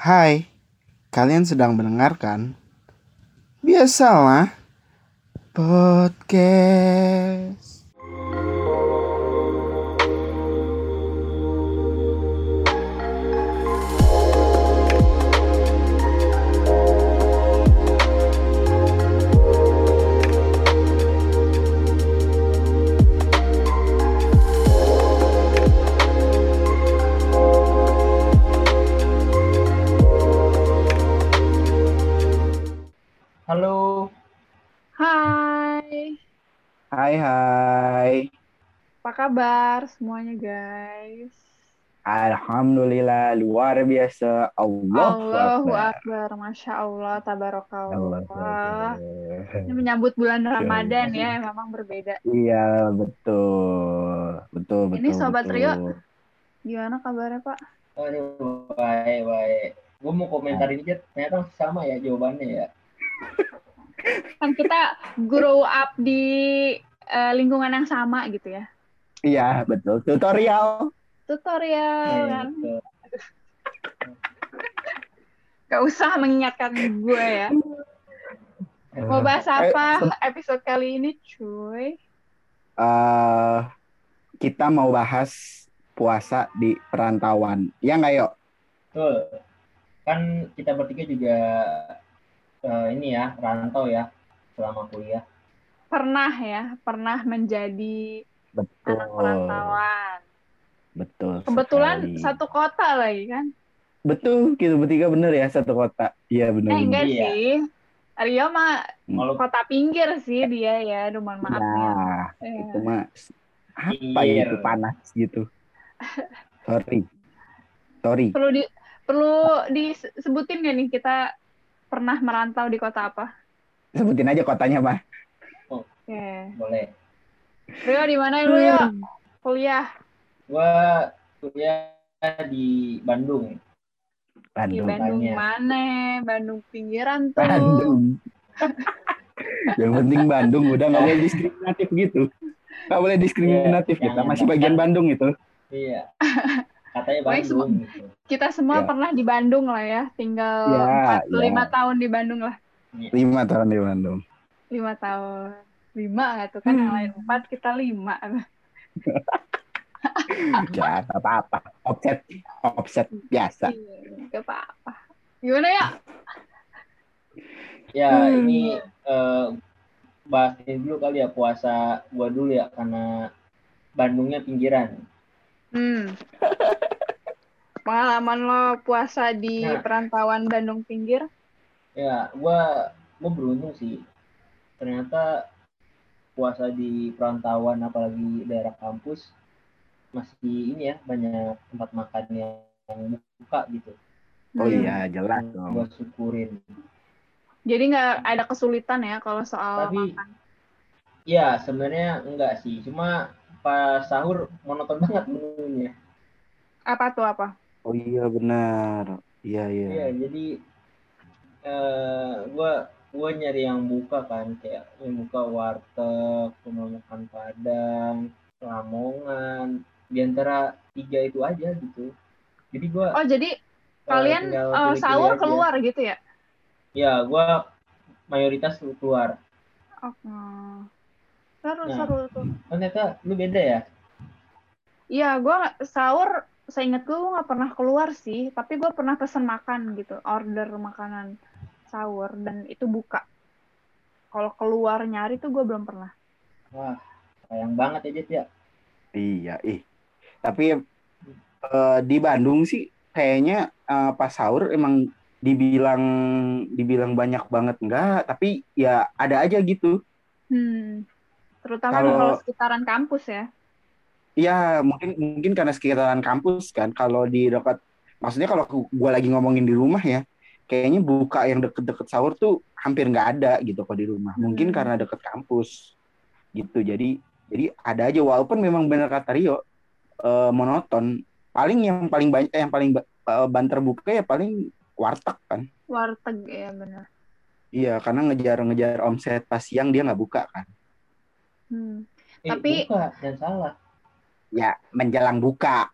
Hai, kalian sedang mendengarkan Biasalah Podcast Halo, Hai, Hai hai apa kabar semuanya guys? Alhamdulillah luar biasa Allah Allahu Akbar, Masya Allah, Tabarakallah. Ini menyambut bulan Ramadan ya, memang berbeda. Iya betul Betul betul Ini Sobat betul. Rio. Gimana kabarnya Pak? aduh, baik baik. Gue mau komentar ini Jet. ternyata masih sama ya jawabannya ya. Kan kita grow up di eh, lingkungan yang sama gitu ya. Iya betul Tutorial Tutorial Iya, kan, betul. gak usah mengingatkan gue ya. Mau bahas apa episode kali ini cuy? eh Kita mau bahas puasa di perantauan Ya nggak yuk? Betul. Kan kita bertiga juga eh, ini ya rantau ya selama kuliah. Pernah ya, pernah menjadi Betul anak perantauan. Betul Kebetulan sekali. satu kota lagi kan? Betul, kita bertiga bener ya satu kota. Iya bener. Eh enggak Iya. sih. Rio mah Kalau kota pinggir sih dia ya, mohon maaf ya. Nah, Eh, itu mah apa Iya. itu panas gitu. Sorry. Sorry. Perlu di perlu disebutin gak nih kita pernah merantau di kota apa? Sebutin aja kotanya, Pak. Oke. boleh. Rio di mana lu Rio? Kuliah Gue kuliah di Bandung. di Bandung. Bandung Tanya. mana? Bandung pinggiran tuh. Bandung. Yang penting Bandung udah nggak boleh diskriminatif gitu. Nggak boleh diskriminatif Iya, kita. Masih bagian Bandung itu. Iya. Katanya Pokoknya semua- Bandung. Gitu. Kita semua Ya. pernah di Bandung lah ya, tinggal Ya, empat ya. lima tahun di Bandung lah. Lima tahun di Bandung. lima tahun lima nggak tuh kan yang Hmm. lain empat kita lima Ya, nggak apa-apa. Offset, offset biasa. Iya, nggak apa-apa gimana ya Ya Hmm. ini eh, bahas ini dulu kali ya puasa gua dulu ya karena Bandungnya pinggiran. Hmm. pengalaman lo puasa di Nah. perantauan Bandung pinggir Ya, gua gua beruntung sih. Ternyata puasa di perantauan apalagi daerah kampus masih ini ya banyak tempat makan yang buka gitu. Oh Hmm. iya, jelas dong. Gua syukurin. jadi nggak ada kesulitan ya kalau soal Tapi- makan Ya, sebenarnya enggak sih. Cuma pas sahur monoton banget menunya. apa tuh apa Oh iya benar. Iya iya. Iya, jadi eh gua gua nyari yang buka kan kayak yang buka warteg, rumah makan Padang, Lamongan, di antara tiga itu aja gitu. Jadi gua oh jadi eh, kalian eh, pilih-pilih sahur aja. keluar gitu ya Ya, gua mayoritas keluar. Oke. Seru Nah. seru tuh Oh, ternyata lu beda ya? Iya, gue sahur, seingat gue nggak pernah keluar sih, tapi gue pernah pesan makan gitu, order makanan sahur dan itu buka. Kalau keluar nyari tuh gue belum pernah. Wah, sayang banget ya, Jet ya. Iya, ih. Tapi eh, di Bandung sih kayaknya eh, pas sahur emang dibilang dibilang banyak banget enggak, tapi ya ada aja gitu. Hmm. Terutama Kalau- kalau sekitaran kampus ya. Iya, mungkin mungkin karena sekitaran kampus kan. Kalau di dekat maksudnya kalau gua lagi ngomongin di rumah ya, kayaknya buka yang deket-deket sahur tuh hampir nggak ada gitu kalau di rumah. Mungkin Hmm. karena deket kampus. Gitu. Jadi jadi ada aja walaupun memang benar kata Rio eh, monoton. Paling yang paling banyak yang paling eh, banter buka ya paling warteg kan. Warteg ya benar. Iya, karena ngejar-ngejar omset pas siang dia nggak buka kan. Hmm. Eh, Tapi- buka, dan salah. Ya, menjelang buka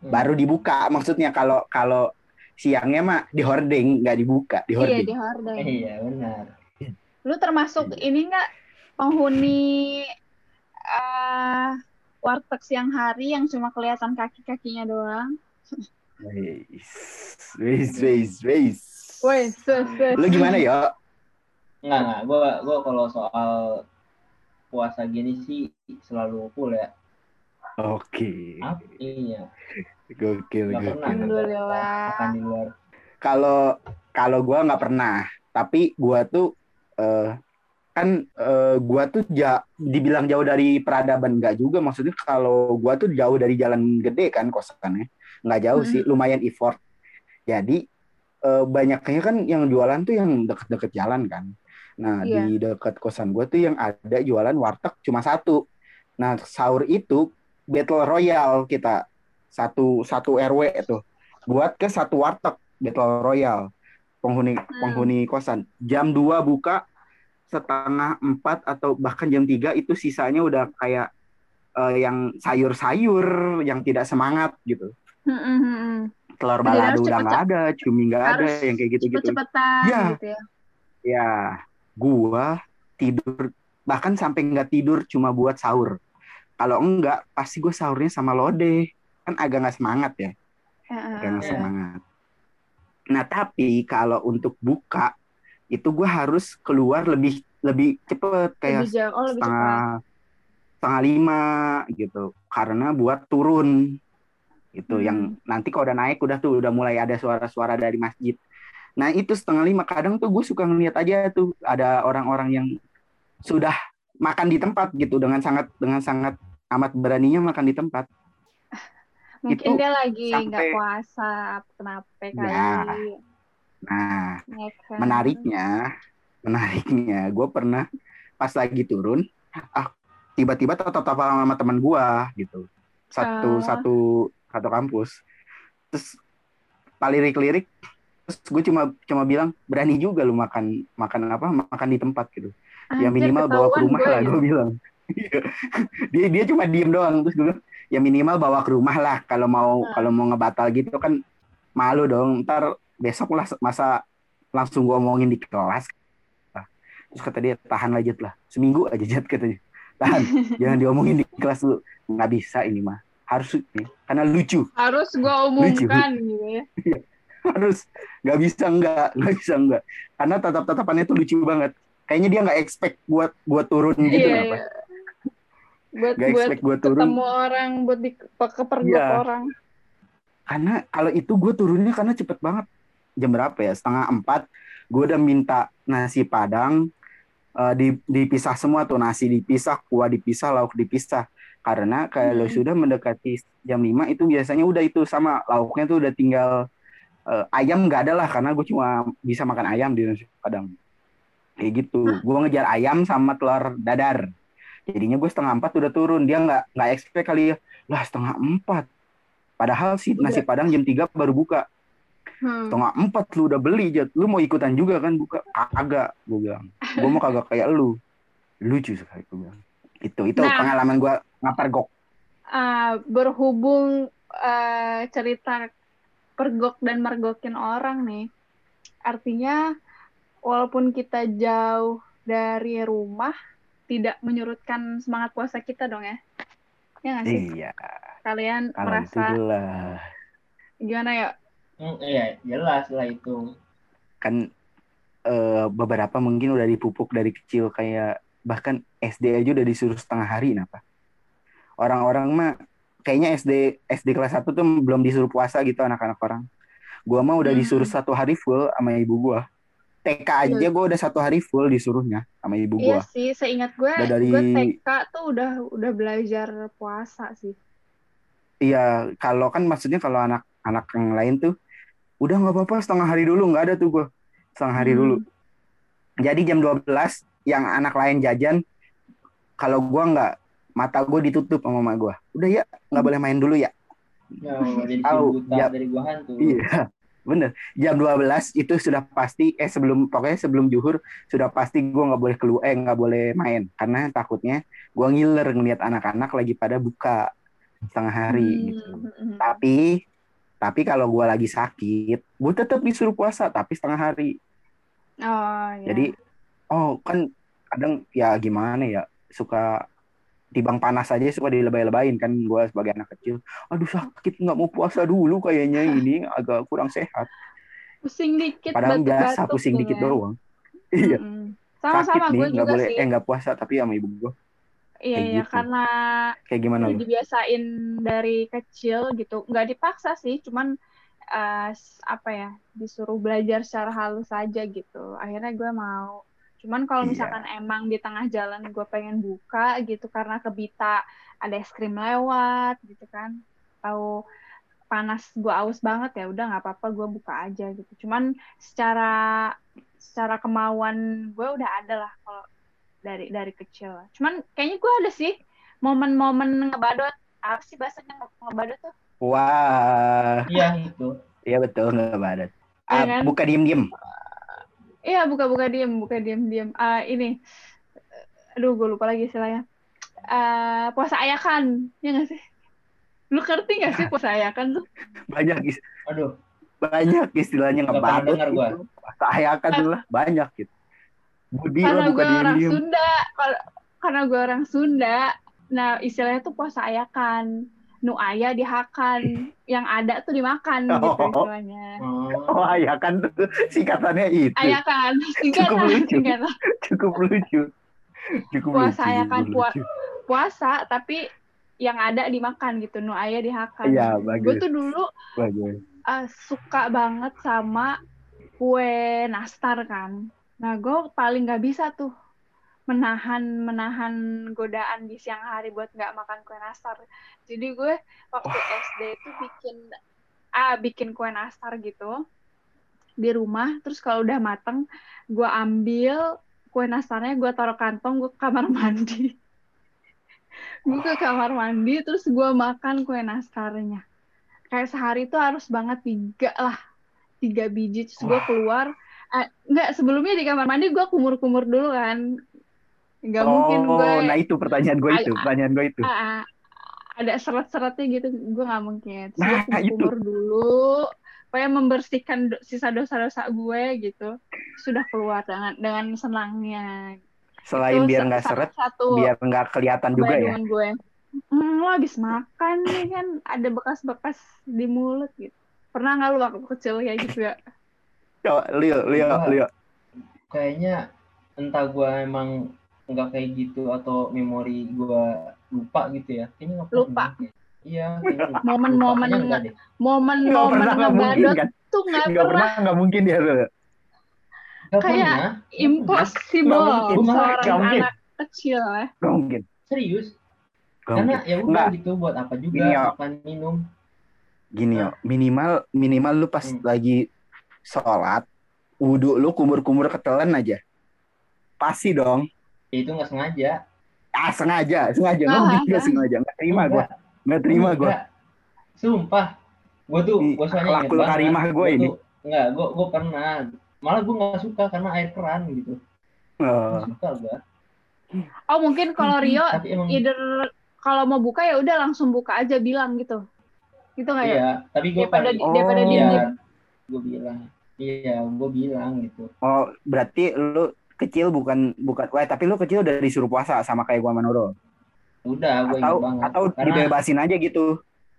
Hmm. baru dibuka maksudnya kalau kalau siangnya mah di hording nggak dibuka di Iya hording di hordeng. Iya benar. Lu termasuk ini nggak penghuni eh warteg siang hari yang cuma kelihatan kaki-kakinya doang? Wis, wis, wis, wis. Wes, wes, wes. Lu gimana ya? Enggak enggak. Gua gua kalau soal puasa gini sih selalu full ya. Oke. Apa? Iya. Gokil, Nggak gokil. pernah. Alhamdulillah. Makan di luar. Kalau kalau gua nggak pernah, tapi gua tuh eh, kan eh, gua tuh ja, dibilang jauh dari peradaban nggak juga maksudnya kalau gua tuh jauh dari jalan gede kan kosannya nggak jauh sih lumayan effort jadi eh, banyaknya kan yang jualan tuh yang deket-deket jalan kan nah Iya. di dekat kosan gua tuh yang ada jualan warteg cuma satu. Nah sahur itu battle royale kita. Satu satu RW tuh. Buat ke satu warteg battle royale. Penghuni penghuni kosan. Jam 2 buka setengah empat atau bahkan jam 3 itu sisanya udah kayak eh, yang sayur-sayur yang tidak semangat gitu. Hmm, hmm, hmm, hmm. telur balado udah nggak ada cumi nggak ada yang kayak gitu-gitu. Cepet-cepetan Iya. gitu ya. ya gua tidur bahkan sampai nggak tidur cuma buat sahur kalau enggak pasti gue sahurnya sama lode kan agak nggak semangat ya Heeh. agak nggak Iya. semangat nah tapi kalau untuk buka itu gue harus keluar lebih lebih cepet kayak Lebih jauh, oh lebih cepat. setengah setengah lima gitu karena buat turun gitu Hmm. yang nanti kalau udah naik udah tuh udah mulai ada suara-suara dari masjid nah itu setengah lima kadang tuh gue suka ngeliat aja tuh ada orang-orang yang sudah makan di tempat gitu dengan sangat dengan sangat amat beraninya makan di tempat Mungkin itu dia lagi nggak sampai- puasa, kenapa kali? Ya. nah Ya kan? menariknya menariknya gue pernah pas lagi turun ah tiba-tiba tatap tapakan sama teman gue gitu satu Ah. satu satu kampus terus palirik-lirik gue cuma cuma bilang berani juga lu makan makan apa makan di tempat gitu. Ya Anjir, minimal bawa ke rumah gue lah ya. gue bilang. Dia dia cuma diem doang. Terus gue bilang ya minimal bawa ke rumah lah. Kalau mau Hmm. kalau mau ngebatal gitu kan malu dong. Ntar besok lah masa langsung gue omongin di kelas. Nah, terus kata dia tahan lanjut lah. Seminggu aja jat katanya. Tahan. Jangan diomongin di kelas lu. Nggak bisa ini mah. Harus nih karena lucu. Harus gue umumkan gitu ya. harus nggak bisa nggak. Nggak bisa nggak. Karena tatap tatapannya tuh lucu banget. Kayaknya dia nggak expect buat buat turun gitu Iya, apa iya. Buat nggak buat expect buat turun. ketemu orang, buat di kepergok Iya. orang. karena kalau itu gue turunnya karena cepet banget. Jam berapa ya? Setengah empat. Gue udah minta nasi padang eh, di, dipisah semua tuh. Nasi dipisah kuah dipisah lauk dipisah. Karena kalau Hmm. sudah mendekati jam 5 itu biasanya udah itu sama lauknya tuh udah tinggal eh, ayam nggak ada lah karena gue cuma bisa makan ayam di nasi padang kayak gitu. Gue ngejar ayam sama telur dadar. Jadinya gue setengah empat udah turun. Dia nggak nggak expect kali ya. Lah setengah empat. Padahal sih nasi padang jam 3 baru buka. Hmm. setengah empat lu udah beli Jat. lu mau ikutan juga kan buka? Kagak gue bilang. Gue mau kagak kayak lu. Lucu sekali gue bilang. Itu itu Nah. pengalaman gue ngapergok Ah, berhubung eh, cerita pergok dan mergokin orang nih, artinya walaupun kita jauh dari rumah, tidak menyurutkan semangat puasa kita dong ya? Ya nggak sih? iya Kalian merasa gimana ya? Hmm, iya, jelas lah itu. kan eh, beberapa mungkin udah dipupuk dari kecil kayak bahkan SD aja udah disuruh setengah hari kenapa orang-orang mah kayaknya SD SD kelas 1 tuh belum disuruh puasa gitu anak-anak orang gua mah udah Hmm. disuruh satu hari full sama ibu gua TK aja gua udah satu hari full disuruhnya sama ibu Iya gua sih, seingat gue, Udah dari- gue TK tuh udah udah belajar puasa sih. iya kalau kan maksudnya kalau anak-anak yang lain tuh udah nggak apa-apa setengah hari dulu nggak ada tuh gua setengah hari Hmm. dulu jadi jam 12 yang anak lain jajan kalau gua nggak mata gue ditutup sama mama gua udah ya nggak boleh main dulu ya Ya, jadi Tahu, ya. dari gua hantu. iya bener jam 12 itu sudah pasti eh sebelum pokoknya sebelum juhur sudah pasti gua nggak boleh keluar eh nggak boleh main karena takutnya gua ngiler ngeliat anak-anak lagi pada buka setengah hari Hmm, gitu hmm, hmm. tapi Tapi kalau gue lagi sakit, gue tetap disuruh puasa tapi setengah hari. Oh, ya. Jadi oh kan kadang ya gimana ya suka tibang panas aja suka dilebay-lebayin kan gue sebagai anak kecil. Aduh sakit nggak mau puasa dulu kayaknya ini agak kurang sehat. pusing dikit Padahal biasa pusing dikit kan. doang. Iya. Sakit Sama-sama nih gue nggak juga boleh sih. eh nggak puasa tapi sama ibu gue Iya, kayak iya gitu. karena kayak gimana lu? dibiasain dari kecil gitu. Nggak dipaksa sih, cuman eh, s- apa ya, disuruh belajar secara halus aja gitu. Akhirnya gue mau. Cuman kalau Iya. misalkan emang di tengah jalan gue pengen buka gitu karena kebita ada es krim lewat gitu kan. Tahu panas gue aus banget ya udah nggak apa-apa gue buka aja gitu. Cuman secara secara kemauan gue udah ada lah kalau dari dari kecil. Cuman kayaknya gue ada sih momen-momen ngebadot. Apa sih bahasanya nge- ngebadot tuh? Wah, Iya itu. iya betul. Iya Ah, kan? buka diem-diem. Iya buka-buka diem, buka diem-diem. Ah ini, aduh gue lupa lagi istilahnya. Eh puasa ayakan, ya nggak sih? Lu ngerti nggak sih puasa ayakan tuh? Banyak is- Aduh, banyak istilahnya Nggak pernah ngebadut dengar gua. gitu. Saya kan dulu lah banyak gitu. Budi Karena gue orang. Sunda, kalau karena gue orang Sunda, nah istilahnya tuh puasa ayakan. Nu aya dihakan, yang ada tuh dimakan gitu Oh. istilahnya. oh, Oh ya kan tuh singkatannya itu. Ayakan, Cukup singkatan, lucu. singkatan. Cukup lucu. Cukup Puasa lucu. ayakan, cukup pua- lucu. puasa tapi yang ada dimakan gitu nu aya dihakan Iya, gue bagus. tuh dulu Bagus. eh, suka banget sama kue nastar kan nah gue paling nggak bisa tuh menahan menahan godaan di siang hari buat nggak makan kue nastar. Jadi gue waktu SD itu bikin ah bikin kue nastar gitu di rumah. Terus kalau udah mateng gue ambil kue nastarnya gue taruh kantong gue ke kamar mandi. Gue ke kamar mandi terus gue makan kue nastarnya. Kayak sehari itu harus banget tiga lah tiga biji. Terus gue keluar eh, nggak sebelumnya di kamar mandi gue kumur-kumur dulu kan nggak oh, mungkin gue nah itu pertanyaan gue itu, pertanyaan gue itu. ada seret-seretnya gitu gue nggak mungkin terus Nah, gue itu. kumur dulu supaya membersihkan do- sisa dosa-dosa gue gitu sudah keluar dengan dengan senangnya Selain Itu biar nggak seret, satu biar nggak kelihatan juga ya. Gue. Hmm, lo habis makan nih kan ada bekas-bekas di mulut gitu. Pernah nggak lu waktu kecil kayak gitu ya? Leo, Leo, Gua- Leo. kayaknya entah gua emang nggak kayak gitu atau memori gua lupa gitu ya. Kayaknya pernah Lupa. Iya, lupa. Momen-momen Lupanya enggak deh. Nggak momen-momen pernah, nggak mungkin ngebadot kan? tuh nggak Nggak pernah mungkin dia. Nggak Kayak pernah. impossible Nggak mungkin. seorang mungkin. anak kecil ya. Nggak mungkin. Serius. Nggak Karena mungkin. ya udah gitu buat apa juga Gini, ya. makan minum. Gini yo, minimal minimal lu pas Hmm. lagi sholat, wudhu lu kumur-kumur ketelan aja. Pasti dong. Ya itu nggak sengaja. Ah sengaja, sengaja. Nggak Ah, mungkin nggak sengaja. Nggak terima gue. Enggak. Nggak terima gue. Sumpah. Gue tuh, gue soalnya banget. karimah gua Gua ini. Enggak, gue gue pernah. Malah gue nggak suka karena air keran gitu. Oh. Nggak suka gue. Oh mungkin kalau Rio Tapi emang either kalau mau buka ya udah langsung buka aja bilang gitu. Gitu nggak ya? iya. Tapi gue Daripada paling Oh. daripada iya. diem-diem. Gue bilang. Iya, gue bilang gitu. Oh, berarti lu kecil bukan bukan wah tapi lu kecil udah disuruh puasa sama kayak gua Manuro. Udah, gue Atau banget. atau Karena dibebasin aja gitu.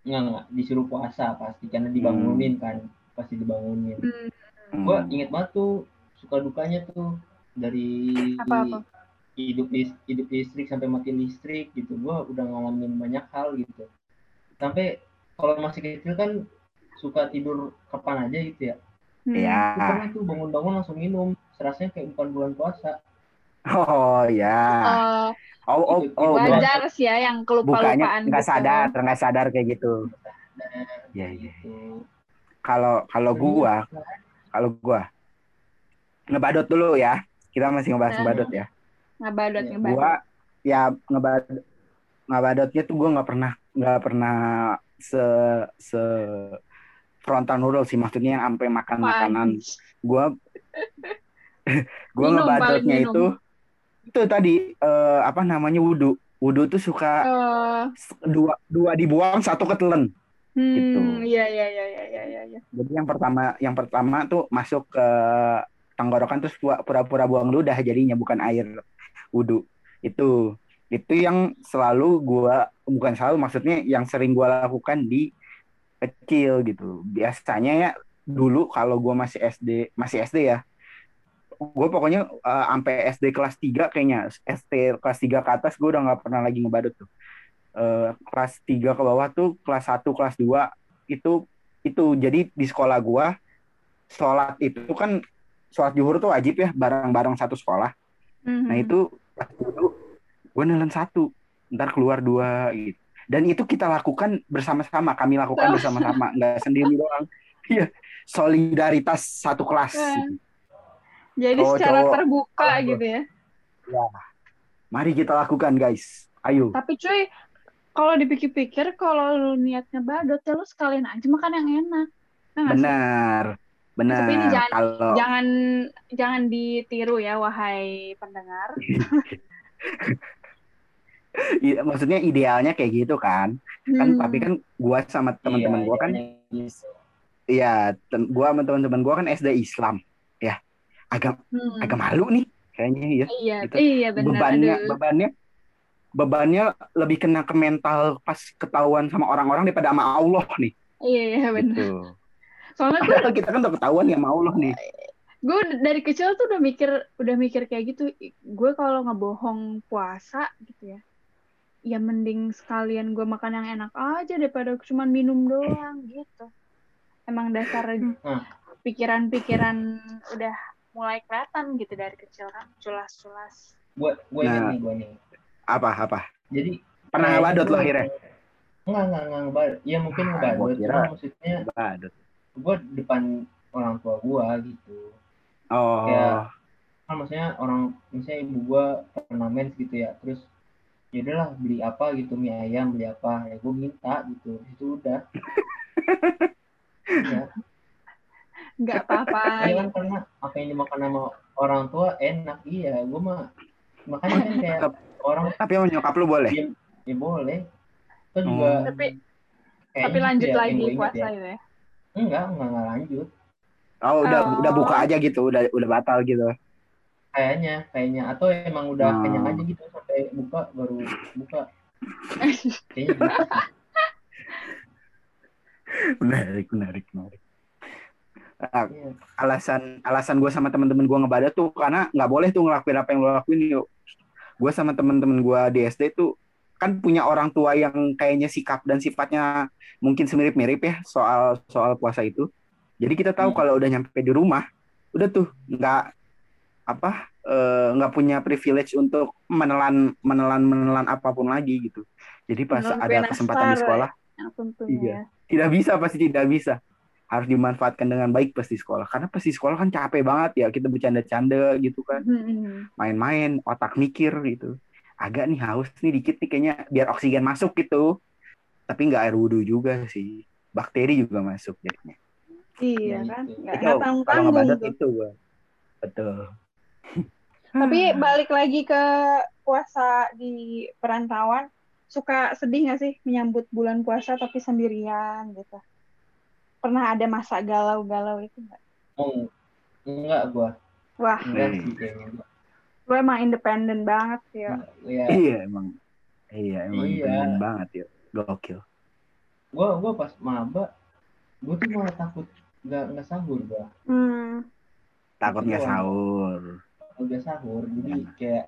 enggak, enggak, disuruh puasa pasti karena dibangunin kan. Pasti dibangunin. Hmm. Gue inget banget tuh suka dukanya tuh dari Apa-apa? hidup lis- hidup listrik sampai mati listrik gitu. Gue udah ngalamin banyak hal gitu. Sampai kalau masih kecil kan suka tidur kapan aja gitu ya. Hmm. Iya. Gue pernah tuh bangun-bangun langsung minum. Serasanya kayak bukan bulan puasa. Oh ya. Eh, Oh oh oh buat- wajar sih ya yang kelupa-lupaan nggak gitu. sadar, nggak sadar kayak gitu. Iya iya. gitu. Kalau kalau gua, kalau gua ngebadot dulu ya. Kita masih ngebahas Nah. ngebadot ya. Ngebadot, Iya. ngebadot. Gua ya ngebadot ngebadotnya tuh gua nggak pernah nggak pernah se se frontal noodle sih maksudnya yang sampai makan makanan. Gua paling minum. itu itu tadi eh, apa namanya wudhu. Wudhu tuh suka Eh, dua dua dibuang satu ketelen. Gitu. Hmm, iya iya iya iya iya iya. iya. Jadi yang pertama yang pertama tuh masuk ke tenggorokan terus pura-pura buang ludah jadinya bukan air wudhu. Itu itu yang selalu gua bukan selalu maksudnya yang sering gua lakukan di kecil gitu. Biasanya ya dulu kalau gua masih SD masih SD ya. Gue pokoknya eh, sampai SD kelas 3 kayaknya SD kelas 3 ke atas gue udah nggak pernah lagi ngebadut tuh. Eh, kelas 3 ke bawah tuh kelas 1 kelas 2 itu itu jadi di sekolah gua sholat itu kan sholat zuhur tuh wajib ya bareng-bareng satu sekolah. Mhm. Nah itu pas dulu gue nelen satu, ntar keluar dua gitu. Dan itu kita lakukan bersama-sama, kami lakukan Oh. bersama-sama, nggak sendiri doang. Iya, solidaritas satu kelas. Eh. Jadi Cowok-cowok. secara terbuka Cowok. gitu ya. Mari kita lakukan guys, ayo. Tapi cuy, kalau dipikir-pikir kalau lu niat ngebadot ya lu sekalian aja makan yang enak. Nah, nggak sih? Benar, benar. Tapi ini jangan- Kalau Jangan jangan ditiru ya wahai pendengar. i- maksudnya idealnya kayak gitu kan, kan Hmm. tapi kan gua sama teman-teman Iya, gua kan iya, gitu. Iya, tem- gua sama teman-teman gua kan SD Islam, ya. Agak Hmm. agak malu nih kayaknya ya. Iya, gitu. iya benar. Bebannya Aduh. bebannya bebannya lebih kena ke mental pas ketahuan sama orang-orang daripada sama Allah nih. Iya, iya benar. Gitu. Soalnya gue kita kan udah ketahuan ya sama Allah nih. gue dari kecil tuh udah mikir udah mikir kayak gitu. Gue kalau ngebohong puasa gitu ya. Ya mending sekalian gue makan yang enak aja daripada cuma minum doang gitu. Emang dasar Hmm. pikiran-pikiran udah mulai kelihatan gitu dari kecil kan. Culas-culas. Gue gue Nah. nih gue nih. Apa apa? Jadi Pernah ngebadot lo akhirnya? Enggak, enggak, enggak ngebadot. Ya mungkin Ah, ngebadot. gua kira- maksudnya Badut. gue depan orang tua gue gitu. Oh, Kayak- Kan maksudnya orang, misalnya ibu gue pernah mens gitu ya. Terus ya udahlah beli apa gitu mie ayam beli apa ya gue minta gitu itu udah ya, Nggak apa-apa. ya kan karena apa yang dimakan sama orang tua enak iya gue mah makanya kan kayak orang tapi sama nyokap lu boleh. ya boleh itu juga Oh. Tapi tapi lanjut ya, yang lagi puasa ya. itu ya. enggak enggak enggak lanjut Oh, udah Oh. udah buka aja gitu, udah udah batal gitu. kayaknya kayaknya atau emang udah Hmm. kenyang aja gitu sampai buka baru buka kayaknya gitu. Menarik, menarik, menarik. Ah, Iya. alasan alasan gue sama teman-teman gue ngebadat tuh karena nggak boleh tuh ngelakuin apa yang lo lakuin yuk. Gue sama teman-teman gue di SD tuh kan punya orang tua yang kayaknya sikap dan sifatnya mungkin semirip-mirip ya soal soal puasa itu. Jadi kita tahu Hmm. kalau udah nyampe di rumah, udah tuh nggak apa eh, nggak punya privilege untuk menelan menelan menelan apa pun lagi gitu. Jadi pas Menelan ada kesempatan di sekolah tentunya Iya. ya. tidak bisa pasti tidak bisa harus dimanfaatkan dengan baik pas di sekolah. Karena pas di sekolah kan capek banget ya kita bercanda-canda gitu kan. Hmm. main-main otak mikir gitu. Agak nih haus nih dikit nih kayaknya biar oksigen masuk gitu. Tapi nggak air wudhu juga sih. Bakteri juga masuk jadinya. Iya Ya, kan, itu. nggak ngebadat tuh. itu gua. Betul. Tapi balik lagi ke puasa di perantauan, suka sedih nggak sih menyambut bulan puasa tapi sendirian gitu? Pernah ada masa galau-galau itu nggak? oh enggak gue Wah, enggak Hmm. sih kayaknya lu emang independen banget sih ya. ya iya. Emang. Iya emang Iya. keren banget ya. Gokil. Gue gue pas maba gue tuh malah takut nggak nggak sahur gue Hmm. takut nggak sahur. Udah sahur jadi kayak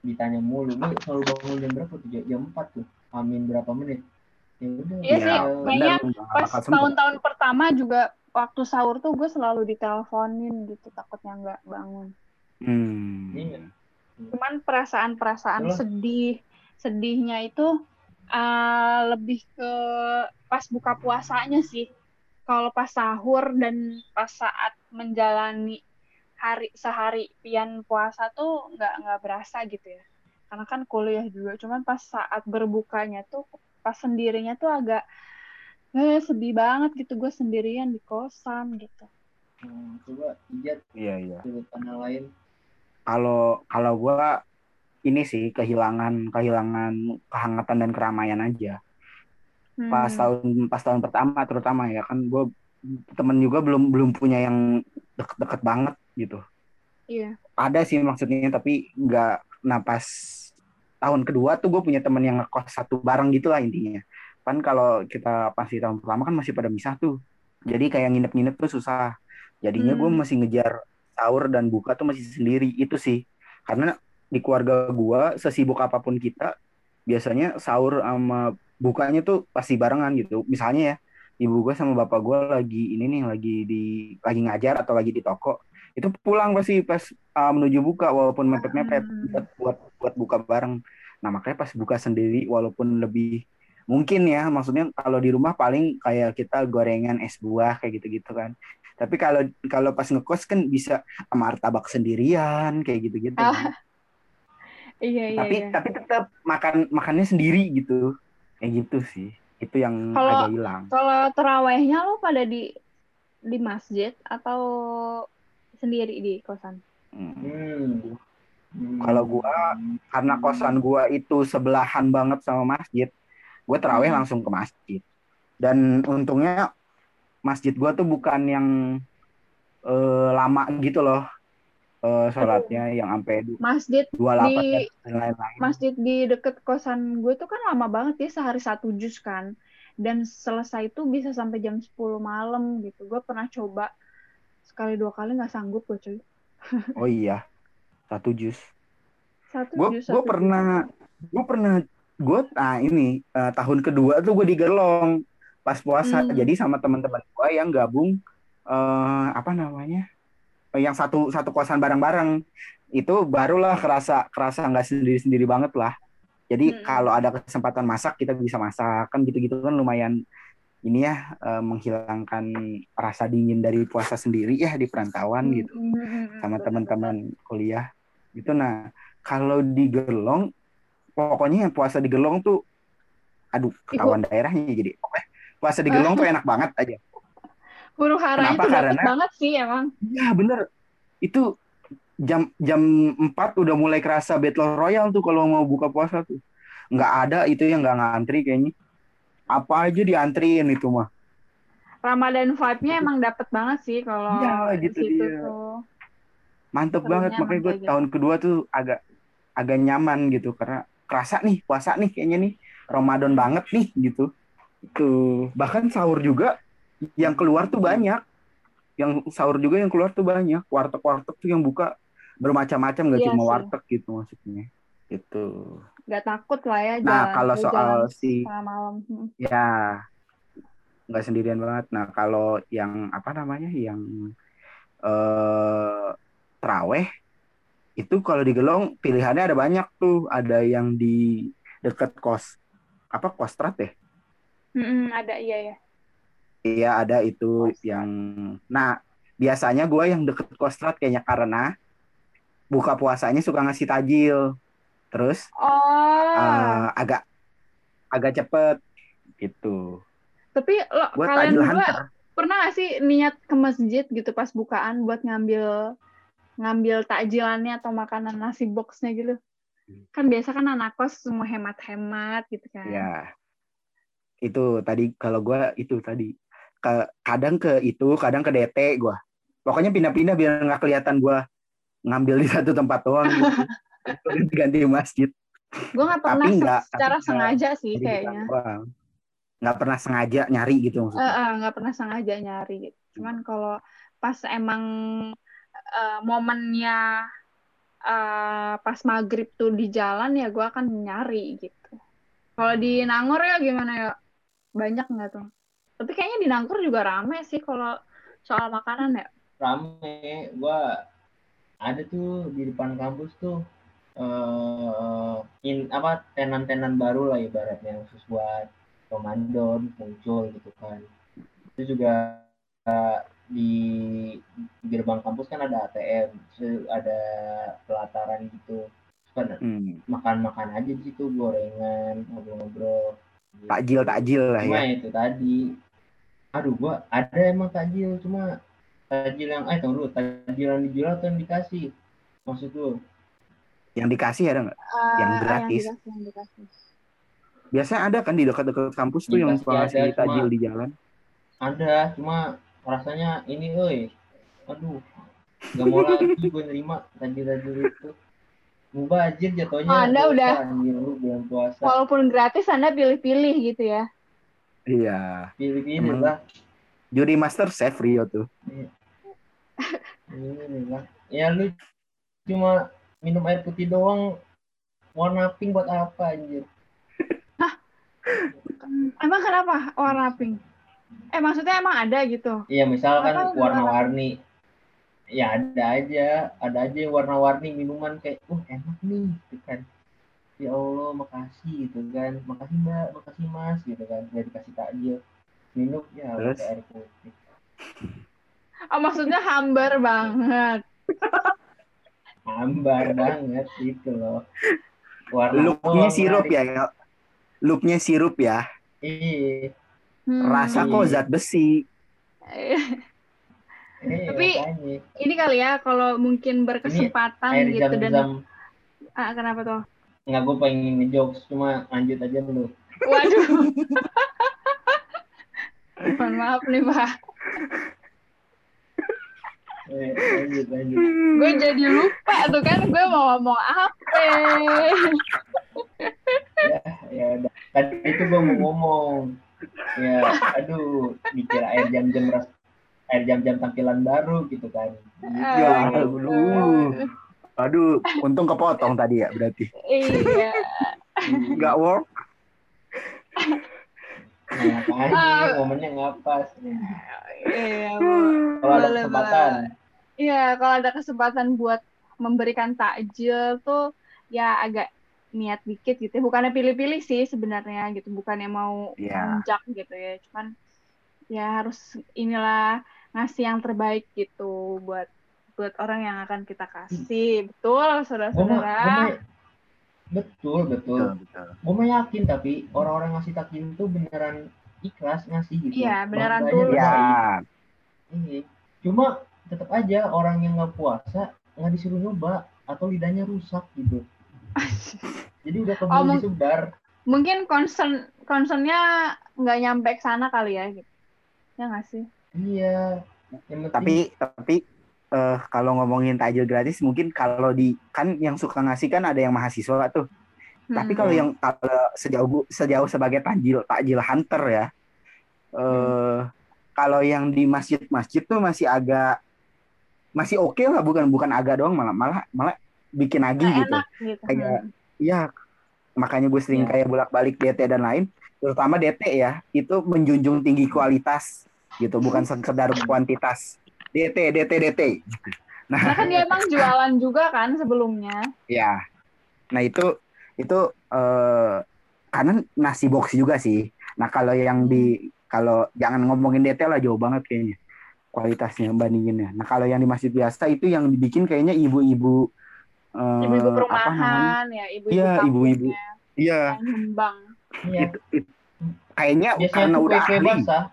ditanya mulu. Lu selalu bangun jam berapa tuh? Jam jam empat tuh. Amin berapa menit ya Iya sih, ya, kayaknya bener, nggak Pas tahun-tahun pertama juga waktu sahur tuh gue selalu diteleponin gitu takutnya nggak bangun. hmm. Iya. Cuman perasaan-perasaan sedih, sedihnya itu uh, lebih ke pas buka puasanya sih. Kalau pas sahur dan pas saat menjalani hari sehari pian puasa tuh nggak nggak berasa gitu ya. Karena kan kuliah juga. Cuman pas saat berbukanya tuh pas sendirinya tuh agak eh, sedih banget gitu gue sendirian di kosan gitu. Hmm, coba ijat iya iya sudut pandang lain kalau kalau gua ini sih kehilangan kehilangan kehangatan dan keramaian aja Hmm. pas tahun pas tahun pertama terutama ya kan gue temen juga belum belum punya yang deket-deket banget gitu Iya. ada sih maksudnya tapi nggak nah pas tahun kedua tuh gue punya temen yang ngekos satu bareng gitu lah intinya. Kan kalau kita pasti tahun pertama kan masih pada misah tuh. Jadi kayak nginep-nginep tuh susah. Jadinya gue Hmm. masih ngejar sahur dan buka tuh masih sendiri itu sih. Karena di keluarga gue sesibuk apa pun kita biasanya sahur sama bukanya tuh pasti barengan gitu. Misalnya ya ibu gue sama bapak gue lagi ini nih lagi di lagi ngajar atau lagi di toko itu pulang pasti pas uh, menuju buka walaupun mepet-mepet Hmm. buat buat buat buka bareng nah makanya pas buka sendiri walaupun lebih mungkin ya maksudnya kalau di rumah paling kayak kita gorengan es buah kayak gitu-gitu kan tapi kalau kalau pas ngekos kan bisa martabak sendirian kayak gitu-gitu kan. Iya, iya, tapi iya. tapi tetap makan makannya sendiri gitu kayak gitu sih itu yang Kalau- agak hilang Kalau terawihnya lo pada di di masjid atau sendiri di kosan? Hmm. Hmm. Kalau gua, karena kosan gua itu sebelahan banget sama masjid gue terawih Hmm. langsung ke masjid dan untungnya masjid gua tuh bukan yang eh, lama gitu loh eh, sholatnya yang sampai Masjid dua di dan lain-lain masjid di deket kosan gue tuh kan lama banget ya sehari satu jus kan dan selesai itu bisa sampai jam 10 malam gitu gue pernah coba sekali dua kali nggak sanggup gue cuy. Oh iya. Satu jus. Satu gue jus gue pernah gue pernah gue nah ini eh, tahun kedua tuh gue digerlong pas puasa. Hmm. jadi sama teman-teman gue yang gabung eh apa namanya Eh, yang satu satu kosan bareng-bareng itu barulah kerasa kerasa nggak sendiri sendiri banget lah. Jadi Hmm. kalau ada kesempatan masak kita bisa masak. Kan gitu-gitu kan lumayan ini ya eh, menghilangkan rasa dingin dari puasa sendiri ya di perantauan Hmm, gitu hmm, hmm, sama teman-teman kuliah. Itu nah kalau di Gerlong pokoknya yang puasa di Gerlong tuh aduh ketahuan daerahnya jadi pokoknya puasa di Gerlong tuh enak banget aja. Huru haranya Kenapa? dapet Karena- banget sih emang. Iya bener. Itu jam jam 4 udah mulai kerasa battle royale tuh kalau mau buka puasa tuh. Nggak ada itu yang nggak ngantri kayaknya apa aja diantriin itu mah. Ramadan vibe-nya emang dapet banget sih kalau di gitu situ dia. tuh. Mantep Serunya banget makanya gue gitu. tahun kedua tuh agak agak nyaman gitu karena kerasa nih puasa nih kayaknya nih. Ramadan banget nih gitu. Itu bahkan sahur juga yang keluar tuh banyak. Yang sahur juga yang keluar tuh banyak. Warteg-warteg tuh yang buka bermacam-macam gak Iya cuma sih. warteg gitu maksudnya. Itu nggak takut lah ya nah jalan kalau soal jalan si malam. Hmm. ya nggak sendirian banget. Nah kalau yang apa namanya yang eh traweh itu kalau di Gelong pilihannya ada banyak tuh. Ada yang di dekat kos apa kostrat ya Mm-mm, ada iya ya iya ada itu Kostrat. yang nah biasanya gue yang deket kostrat kayaknya karena buka puasanya suka ngasih tajil terus oh. eh, agak agak cepet gitu. Tapi lo gue kalian hunter. pernah gak sih niat ke masjid gitu pas bukaan buat ngambil ngambil takjilannya atau makanan nasi boxnya gitu? Kan biasa kan anak kos semua hemat-hemat gitu kan. Ya, itu tadi kalau gua itu tadi ke kadang ke itu, kadang ke DT gua. Pokoknya pindah-pindah biar nggak kelihatan gua ngambil di satu tempat doang gitu. Ganti-ganti masjid. gue nggak pernah Tapi se- nggak- tapi secara sengaja sih kayaknya. Nggak pernah sengaja nyari gitu maksudnya. eh, nggak pernah sengaja nyari gitu. cuman kalau pas emang eh, momennya eh, pas maghrib tuh di jalan ya gue akan nyari gitu kalau di Nangor ya gimana ya banyak nggak tuh tapi kayaknya di Nangor juga rame sih kalau soal makanan ya rame gua ada tuh di depan kampus tuh eh in apa tenan-tenan baru lah ibaratnya khusus buat Ramadan muncul gitu kan itu juga eh, di gerbang kampus kan ada ATM ada pelataran gitu kan Hmm. makan-makan aja di situ gorengan ngobrol-ngobrol gitu. Takjil takjil lah cuma ya. itu tadi aduh gua ada emang takjil cuma takjil yang eh tunggu dulu takjil yang dijual atau yang dikasih maksud lu Yang dikasih ada nggak? Eh, Yang gratis. dikasih, yang dikasih. biasanya ada kan di dekat-dekat kampus tuh Iya, yang suka ngasih takjil di jalan. ada cuma rasanya ini oi aduh nggak mau lagi gue nerima tajil-tajil itu mubazir jatuhnya Oh, Anda udah- anjir, lu bulan puasa Walaupun gratis Anda pilih-pilih gitu ya. Iya. pilih-pilih Emang- lah Juri Master Chef Rio tuh. ini lah ya lu cuma minum air putih doang. Warna pink buat apa anjir? Emang kenapa warna pink? Eh maksudnya emang ada gitu. Iya misalkan warna-warni. Ya ada aja. Ada aja yang warna-warni minuman kayak uh enak nih gitu kan. Ya Allah makasih gitu kan. Makasih mbak. Makasih mas gitu kan. Udah dikasih takjil. Minum ya Terus? air putih. Oh maksudnya hambar banget. hambar banget gitu loh warna Looknya sirup ya. ya. Looknya sirup ya. iya Hmm. Rasa kok zat besi. Eh, iya Tapi- makanya. Ini kali ya kalau mungkin berkesempatan air gitu jam-jam dan ah, kenapa tuh? nggak gue pengen ngejokes cuma lanjut aja dulu Waduh. Mohon maaf nih Pak. Eh, lanjut lanjut Gue jadi lupa tuh kan gue mau ngomong apa. ya ya udah tadi itu gue mau ngomong ya aduh dikira air jam-jam ras air jam-jam tampilan baru gitu kan Ya, Aduh. aduh. Aduh, untung kepotong tadi ya berarti. Iya. Nggak work. nah, makanya Ah. momennya ngapas Iya. kalau ada kesempatan Iya, kalau ada kesempatan buat memberikan takjil tuh ya agak niat dikit gitu. ya. Bukannya pilih-pilih sih sebenarnya gitu, bukannya mau Iya. menjak gitu ya. Cuman ya harus inilah ngasih yang terbaik gitu buat buat orang yang akan kita kasih. Betul, gue mah saudara-saudara. gua mah- betul betul betul. gue mah yakin tapi orang-orang ngasih takjil itu beneran ikhlas ngasih gitu Iya, beneran Bangganya tulus. Ya, ngasih. Iya. Cuma tetap aja orang yang nggak puasa nggak disuruh nyoba atau lidahnya rusak gitu. Jadi udah keburu Oh, disebar. Mungkin concern concernnya nggak nyampe ke sana kali ya gitu. Ya nggak sih? Iya. Yang penting, tapi tapi eh kalau ngomongin takjil gratis mungkin kalau di kan yang suka ngasih kan ada yang mahasiswa tuh. Tapi Hmm. kalau yang kalau sejauh sejauh sebagai takjil takjil hunter ya. Eh kalau yang di masjid-masjid tuh masih agak masih oke lah bukan bukan agak doang malah malah malah bikin lagi gitu. gitu. Kayak- Hmm. Iya, makanya gue sering Iya. kayak bolak-balik DT dan lain, terutama DT ya, itu menjunjung tinggi kualitas gitu, bukan sekedar kuantitas. DT, DT, DT. Nah, Karena kan dia emang jualan juga kan sebelumnya. ya, nah itu itu eh, karena nasi box juga sih. Nah kalau yang di kalau jangan ngomongin DT lah jauh banget kayaknya kualitasnya bandinginnya. Nah kalau yang di masjid biasa itu yang dibikin kayaknya ibu-ibu eh, Ibu-ibu perumahan ya, ibu-ibu Iya, ibu-ibu. Iya, iya. itu, itu- kayaknya Biasanya karena udah ahli. basah.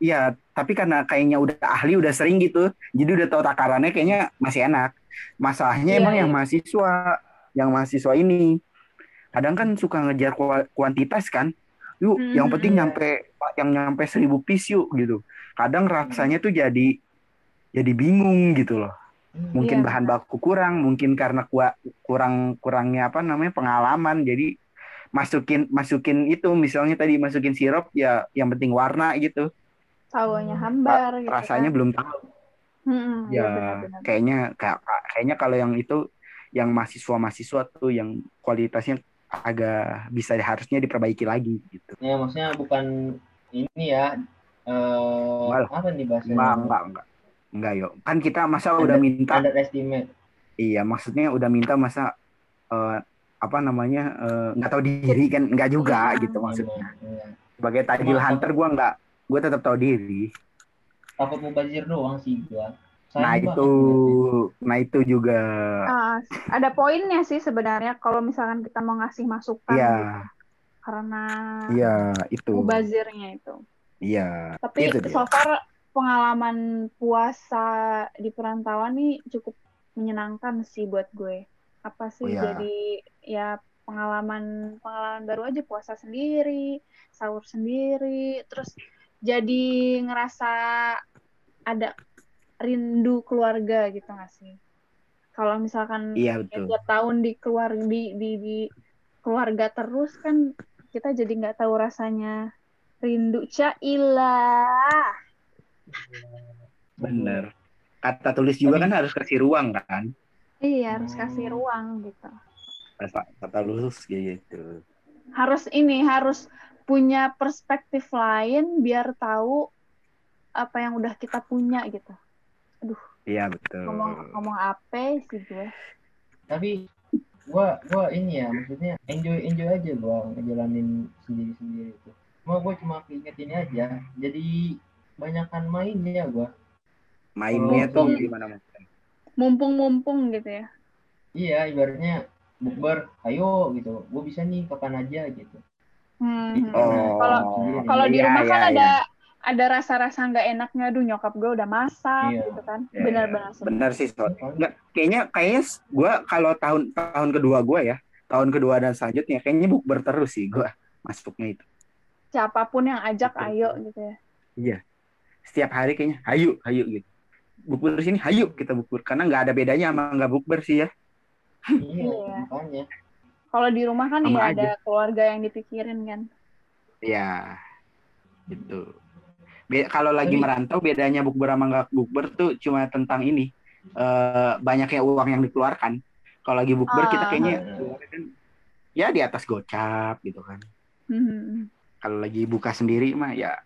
Iya, tapi karena kayaknya udah ahli, udah sering gitu. Jadi udah tahu takarannya kayaknya masih enak. Masalahnya Iya, emang iya. yang mahasiswa, yang mahasiswa ini kadang kan suka ngejar kua- kuantitas kan. Yuk, Hmm, yang penting iya. nyampe yang nyampe seribu piece yuk gitu. Kadang rasanya tuh jadi jadi bingung gitu loh. Hmm. Mungkin Iya, bahan baku kurang, mungkin karena kurang kurangnya apa namanya pengalaman. Jadi masukin masukin itu misalnya tadi masukin sirup ya yang penting warna gitu. Taunya hambar gitu rasanya kan. belum tahu Hmm, iya, ya benar-benar. kayaknya kayak kayaknya kalau yang itu yang mahasiswa-mahasiswa tuh yang kualitasnya agak bisa harusnya diperbaiki lagi gitu. Ya maksudnya bukan ini ya. Eh Enggak apa nih bahasanya? Enggak, enggak, enggak. Enggak, yuk. Kan kita masa udah minta Underestimate. iya, maksudnya udah minta masa eh, apa namanya eh, nggak tahu diri kan enggak juga Iya. gitu maksudnya. Iya. Sebagai tajil hunter gua enggak gue tetap tahu diri. Takut mubazir doang sih gua. Sayang Nah, banget itu nah itu juga Ah, ada poinnya sih sebenarnya kalau misalkan kita mau ngasih masukan iya, gitu. karena iya itu. mubazirnya itu. Iya. Tapi Itu dia. so far pengalaman puasa di perantauan nih cukup menyenangkan sih buat gue. Apa sih Oh, iya. jadi ya pengalaman pengalaman baru aja puasa sendiri sahur sendiri terus jadi ngerasa ada rindu keluarga gitu nggak sih kalau misalkan Iya ya betul. tahun di keluar di, di di keluarga terus kan kita jadi nggak tahu rasanya rindu cailah Bener. Kata tulis juga kan harus kasih ruang kan. iya harus kasih ruang gitu Kata, kata lulus gitu. harus ini harus punya perspektif lain biar tahu apa yang udah kita punya gitu. Iya betul. ngomong ngomong apa sih gue? Tapi gua gua ini ya maksudnya enjoy enjoy aja gua ngejalanin sendiri sendiri itu cuma gua cuma keinget ini aja jadi banyakan mainnya gua. Mainnya Oh, tuh gimana maksudnya? mumpung mumpung gitu ya. Iya ibaratnya bukber ayo gitu. Gua bisa nih kapan aja gitu Hmm, Ih, hmm. Oh. Kalau- kalau di iya, rumah kan iya, ada iya. ada rasa-rasa nggak enaknya aduh nyokap gue udah masak Iya. gitu kan Iya, benar-benar sih Bener sih, Sot. Nggak, kayaknya kayaknya gue kalau tahun tahun kedua gue ya, tahun kedua dan selanjutnya kayaknya bukber terus sih gue masuknya itu. siapa pun yang ajak Betul. ayo gitu ya Iya. Setiap hari kayaknya hayu, hayu gitu. Bukber sini hayu kita bukber karena nggak ada bedanya sama nggak bukber sih ya. iya Iya. makanya kalau di rumah kan Sama ya aja. ada keluarga yang dipikirin kan Iya. Gitu. Be- kalau lagi Tapi- merantau bedanya bukber sama nggak bukber tuh cuma tentang ini. eh banyaknya uang yang dikeluarkan. Kalau lagi bukber kita Ah. kayaknya kan ya di atas gocap gitu kan. Hmm. Kalau lagi buka sendiri mah ya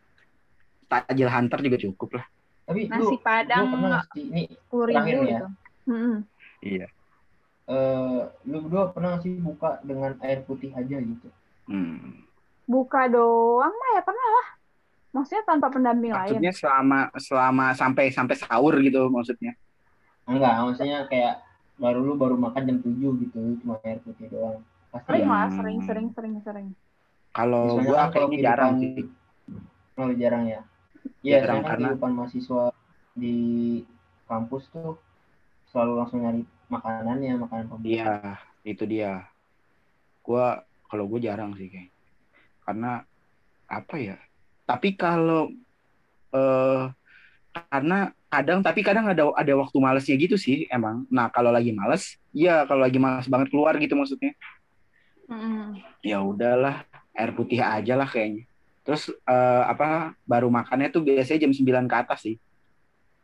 takjil hunter juga cukup lah. tapi nasi lu lu padang pernah nggak sih ini terakhir ribu ya. gitu Hmm. Iya. Eh lu berdua pernah sih buka dengan air putih aja gitu Hmm. buka doang mah ya pernah lah maksudnya tanpa pendamping lain Maksudnya selama selama sampai sampai sahur gitu maksudnya. enggak maksudnya kayak baru lu baru makan jam 7 gitu cuma air putih doang pasti sering ya lah Hmm. sering sering sering sering Kalau gua kan kalau kayaknya jarang sih. Oh, jarang ya. Iya, Jarang, kan karena- kehidupan mahasiswa di kampus tuh selalu langsung nyari makanannya, makanan pembuka. Iya, itu dia. Gua kalau gue jarang sih kayak. Karena apa ya? Tapi kalau eh karena kadang tapi kadang ada ada waktu malesnya gitu sih emang. Nah, kalau lagi males, iya kalau lagi males banget keluar gitu maksudnya. Mm-mm. Ya udahlah, air putih aja lah kayaknya. Terus eh, apa baru makannya tuh biasanya jam 9 ke atas sih.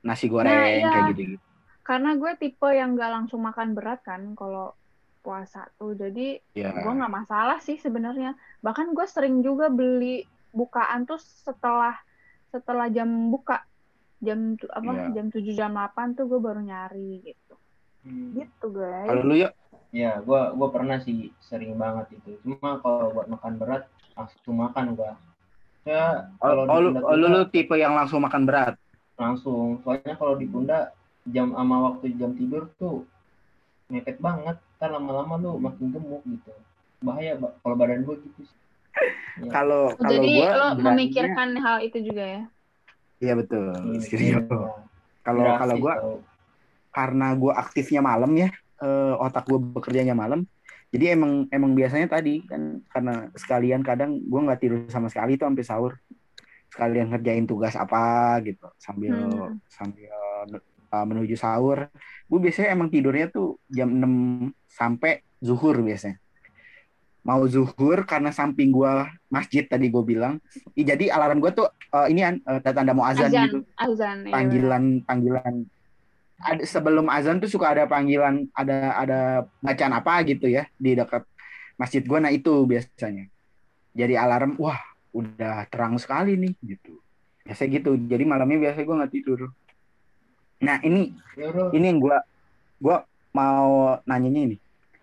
Nasi goreng iya. kayak gitu-gitu. Karena gue tipe yang gak langsung makan berat kan kalau puasa tuh jadi Ya. gue nggak masalah sih sebenarnya bahkan gue sering juga beli bukaan tuh setelah setelah jam buka jam apa Iya. jam 7 jam 8 tuh gue baru nyari gitu Hmm. gitu guys Kalau lu ya Ya, gua gua pernah sih sering banget itu. Cuma kalau buat makan berat langsung makan gua. Ya, oh, kalau oh, lu, oh, lu, lu tipe yang langsung makan berat. langsung. Soalnya kalau ditunda jam sama waktu jam tidur tuh mepet banget. Kan lama-lama lu makin gemuk gitu. Bahaya Ba- kalau badan gua gitu sih. Ya. Kalau kalau jadi gua lo beraninya- memikirkan hal itu juga ya Iya betul. Iya, iya. Kalau kalau gua tau. karena gua aktifnya malam ya, eh, otak gua bekerjanya malam. Jadi emang emang biasanya tadi kan karena sekalian kadang gua nggak tidur sama sekali tuh sampai sahur. Sekalian ngerjain tugas apa gitu sambil Hmm. sambil uh, menuju sahur. Gue biasanya emang tidurnya tuh jam 6 sampai zuhur biasanya. Mau zuhur karena samping gua masjid tadi gue bilang. Jadi alarm gua tuh uh, ini an uh, tanda mau azan, azan gitu. azan iya, Panggilan panggilan ada sebelum azan tuh suka ada panggilan ada ada bacaan apa gitu ya di dekat masjid gua nah itu biasanya. Jadi alarm wah udah terang sekali nih gitu. Biasa gitu. Jadi malamnya biasa gua nggak tidur. Nah ini Ya, bro. ini yang gua gua mau nanyanya ini.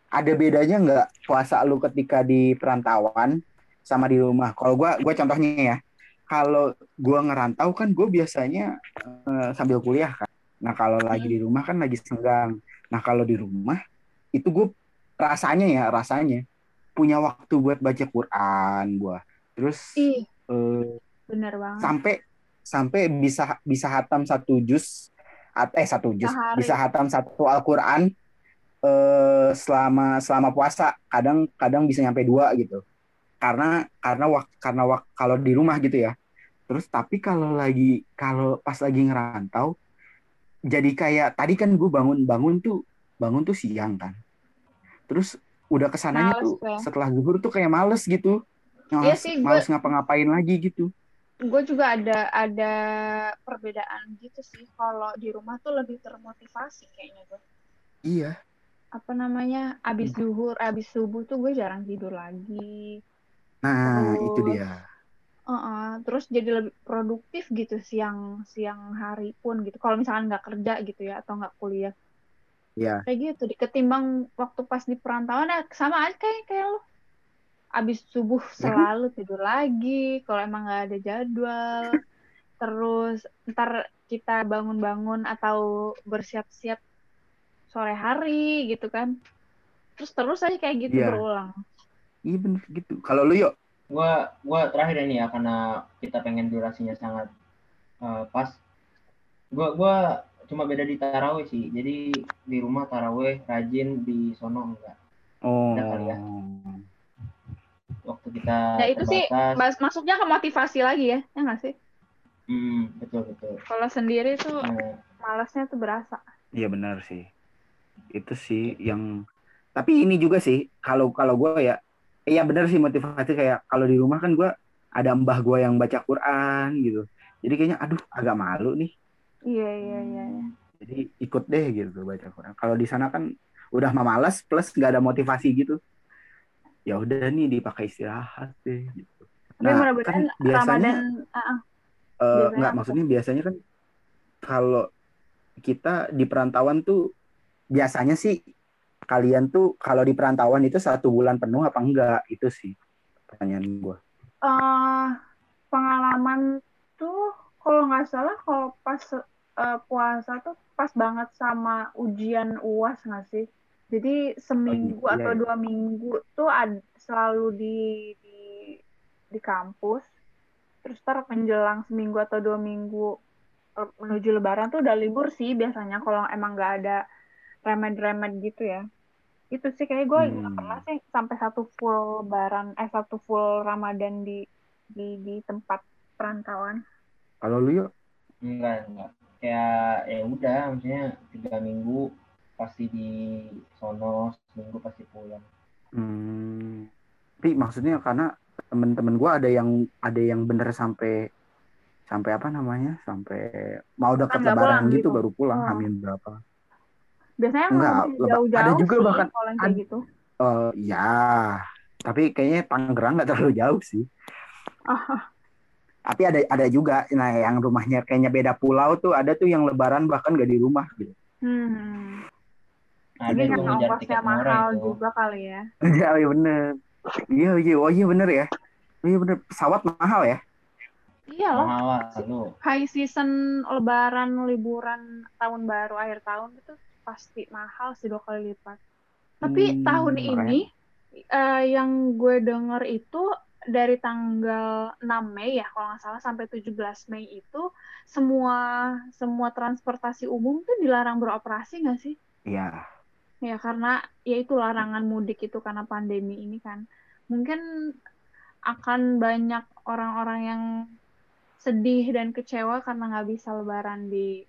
Ada bedanya nggak puasa lu ketika di perantauan sama di rumah? Kalau gua gua contohnya ya kalau gua ngerantau kan gue biasanya eh, sambil kuliah kan. Nah kalau lagi di rumah kan lagi senggang. Nah kalau di rumah itu gue rasanya ya rasanya punya waktu buat baca Quran gua terus ih eh, bener banget. sampai sampai bisa bisa hatam satu juz at- eh satu juz Sehari. bisa hatam satu Al-Qur'an eh, selama selama puasa kadang kadang bisa nyampe dua gitu. Karena karena wak, karena wak, kalau di rumah gitu ya. Terus tapi kalau lagi kalau pas lagi ngerantau jadi kayak tadi kan gue bangun bangun tuh bangun tuh siang kan. Terus udah ke sananya Males tuh ya. setelah zuhur tuh kayak males gitu. Iya males, sih, gue- males ngapa-ngapain lagi gitu gue juga ada ada perbedaan gitu sih. Kalau di rumah tuh lebih termotivasi kayaknya gue iya. Apa namanya? Abis zuhur abis subuh tuh gue jarang tidur lagi. Nah Terus- itu dia. Heeh, terus jadi lebih produktif gitu siang siang hari pun gitu. Kalau misalkan nggak kerja gitu ya atau nggak kuliah. Ya kayak gitu di- ketimbang waktu pas di perantauan ya sama aja kayak kayak lo abis subuh selalu tidur lagi kalau emang nggak ada jadwal. Terus ntar kita bangun-bangun atau bersiap-siap sore hari gitu kan. Terus terus aja kayak gitu Iya. berulang. Iya bener gitu. Kalau lu yuk. Gua gua terakhir ini ya karena kita pengen durasinya sangat eh, pas. Gua gua cuma beda di taraweh sih. Jadi di rumah taraweh rajin di sono enggak. Oh. Ada kali ya. Waktu kita ya itu sih terbatas mas- masuknya ke motivasi lagi ya ya nggak sih hmm, betul betul kalau sendiri tuh nah, malasnya tuh berasa Iya benar sih. Itu sih yang tapi ini juga sih kalau kalau gue ya iya benar sih motivasi kayak kalau di rumah kan gue ada mbah gue yang baca Quran gitu. Jadi kayaknya aduh agak malu nih. iya iya iya iya. Jadi ikut deh gitu baca Quran. Kalau di sana kan udah mah malas plus nggak ada motivasi gitu. Ya udah nih dipakai istirahat deh gitu. tapi Nah, mudah-mudahan kan biasanya Ramadan. Eh, Biasanya enggak apa maksudnya biasanya kan kalau kita di perantauan tuh biasanya sih kalian tuh kalau di perantauan itu satu bulan penuh apa enggak itu sih pertanyaan gua. Eh, pengalaman tuh kalau nggak salah kalau pas eh, puasa tuh pas banget sama ujian uas nggak sih? Jadi seminggu iya, atau iya. dua minggu tuh ad- selalu di, di di kampus. Terus ntar menjelang seminggu atau dua minggu eh, menuju Lebaran tuh udah libur sih biasanya kalau emang nggak ada remed-remed gitu ya. Itu sih kayak gue nggak Hmm. pernah sih sampai satu full Lebaran eh satu full Ramadan di di di tempat perantauan. Kalau lu yuk enggak enggak kayak ya udah maksudnya tiga minggu pasti di sono seminggu pasti pulang hmm, tapi maksudnya karena temen-temen gua ada yang ada yang bener sampai sampai apa namanya sampai mau dekat Kan lebaran pulang gitu, gitu. baru pulang Oh. hamin berapa Biasanya Enggak, jauh-jauh ada juga sih bahkan- kayak gitu. Eh, ya tapi kayaknya Tangerang nggak terlalu jauh sih Oh, tapi ada ada juga nah yang rumahnya kayaknya beda pulau tuh ada tuh yang lebaran bahkan gak di rumah gitu hmm. Jadi tuh karena ongkosnya mahal itu juga kali ya. iya iya bener iya iya oh iya bener ya Oh, iya bener pesawat mahal ya Iya loh. mahal lah lu High season Lebaran, liburan tahun baru, akhir tahun itu pasti mahal sih dua kali lipat. Tapi Hmm, tahun ini eh, yang gue denger itu dari tanggal 6 Mei ya kalau nggak salah sampai 17 Mei itu semua semua transportasi umum tuh dilarang beroperasi nggak sih? iya Ya karena ya itu larangan mudik itu karena pandemi ini kan. Mungkin akan banyak orang-orang yang sedih dan kecewa karena nggak bisa lebaran di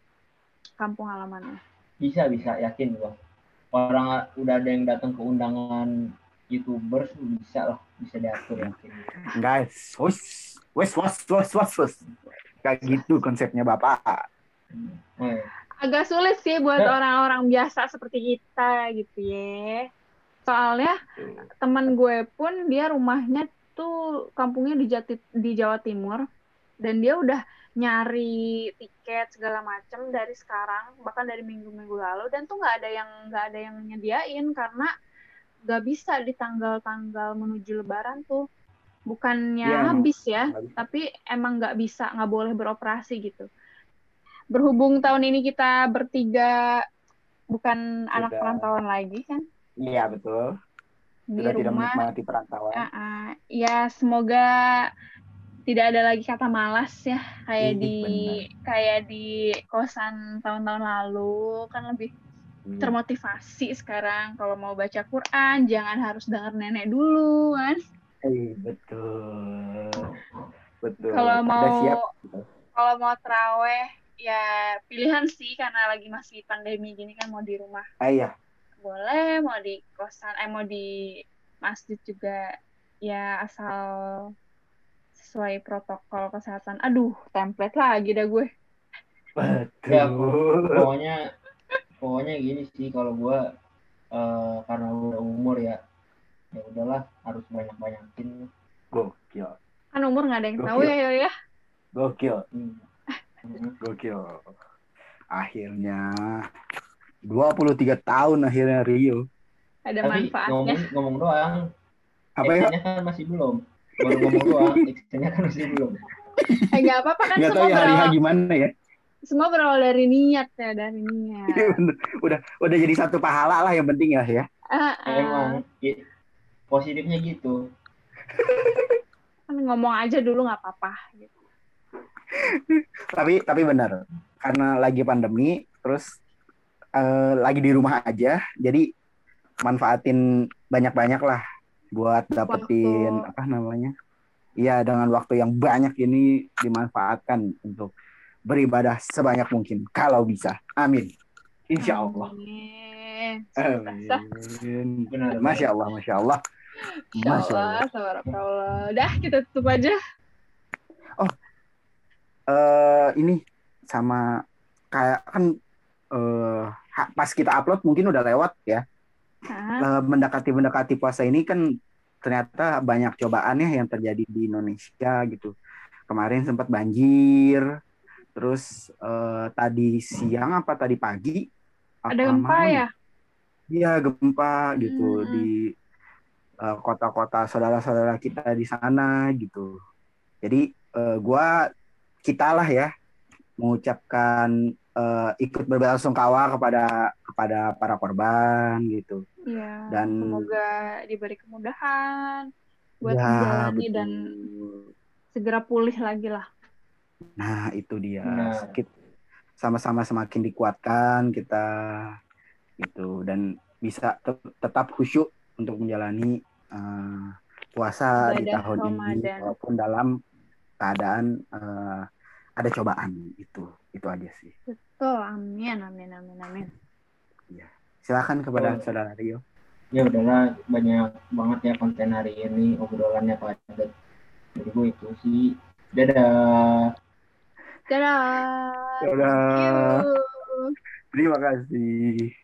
kampung halamannya. bisa bisa. Yakin gua. Orang udah ada yang datang ke undangan youtubers bisa lah. Bisa diatur yakin. Guys wes wes wes wes wes wes. Kayak gitu konsepnya bapak. Iya. Agak sulit sih buat Ya. orang-orang biasa seperti kita gitu ya. Soalnya teman gue pun dia rumahnya tuh kampungnya di Jati, di Jawa Timur dan dia udah nyari tiket segala macam dari sekarang bahkan dari minggu-minggu lalu dan tuh nggak ada yang nggak ada yang nyediain karena nggak bisa di tanggal-tanggal menuju Lebaran tuh bukannya emang habis ya bisa. tapi emang nggak bisa nggak boleh beroperasi gitu berhubung tahun ini kita bertiga bukan anak Sudah. perantauan lagi kan iya betul di sudah tidak rumah menikmati perantauan Ah, ah. ya semoga tidak ada lagi kata malas ya kayak Ih, di benar. kayak di kosan tahun-tahun lalu kan lebih Amin. termotivasi sekarang kalau mau baca Quran jangan harus dengar nenek dulu kan Eh, betul. Betul. kalau mau siap. kalau mau teraweh ya pilihan sih karena lagi masih pandemi gini kan mau di rumah Ah, iya. boleh mau di kosan eh mau di masjid juga ya asal sesuai protokol kesehatan aduh template lagi dah gue Betul. Ya, pokoknya pokoknya gini sih kalau gua eh, karena udah umur ya ya udahlah harus banyak banyakin Gokil. kan umur nggak ada yang tahu Gokil. ya ya ya Gokil. Hmm. Gokil. Akhirnya 23 tahun akhirnya Rio. ada tapi manfaatnya ngomong ngomong doang Apa ya? kan masih belum baru ngomong doang actionnya kan masih belum eh nggak apa-apa kan tahu semua ya hari berawal gimana ya. semua berawal dari niat ya dari niat Iya, udah udah jadi satu pahala lah yang penting ya ya. Ah, ah. emang positifnya gitu kan ngomong aja dulu nggak apa-apa gitu. Tapi tapi benar. Karena lagi pandemi terus eh, lagi di rumah aja jadi manfaatin banyak-banyak lah buat dapetin Waktu. apa namanya? Iya, dengan waktu yang banyak ini dimanfaatkan untuk beribadah sebanyak mungkin kalau bisa. Amin. Insya Allah. Amin. Amin. benar Masya Allah, Masya Allah. Masya Masya Allah. Allah. Udah kita tutup aja. Eh ini sama kayak kan ha- pas kita upload mungkin udah lewat ya. Hah? Eh, mendekati mendekati puasa ini kan ternyata banyak cobaannya yang terjadi di Indonesia gitu. Kemarin sempat banjir, terus eh, tadi siang apa tadi pagi? Ada apa gempa malam ya? Iya gempa gitu Hmm. di eh, kota-kota saudara-saudara kita di sana gitu. Jadi eh, gua kita lah ya mengucapkan eh, ikut berbelasungkawa kepada kepada para korban gitu. Iya. Dan- semoga diberi kemudahan buat Ya, menjalani betul. dan segera pulih lagi lah. Nah itu dia. Kita sama-sama semakin dikuatkan kita gitu dan bisa te- tetap khusyuk untuk menjalani eh, puasa di Ibadah tahun ini Ramadan. walaupun dalam keadaan eh, ada cobaan itu itu aja sih. Betul, amin, amin, amin, amin. Silakan kepada Oh. saudara Rio. ya udahlah banyak banget ya konten hari ini obrolannya padat jadi gue itu sih dadah Dadah. Dadah. Terima kasih.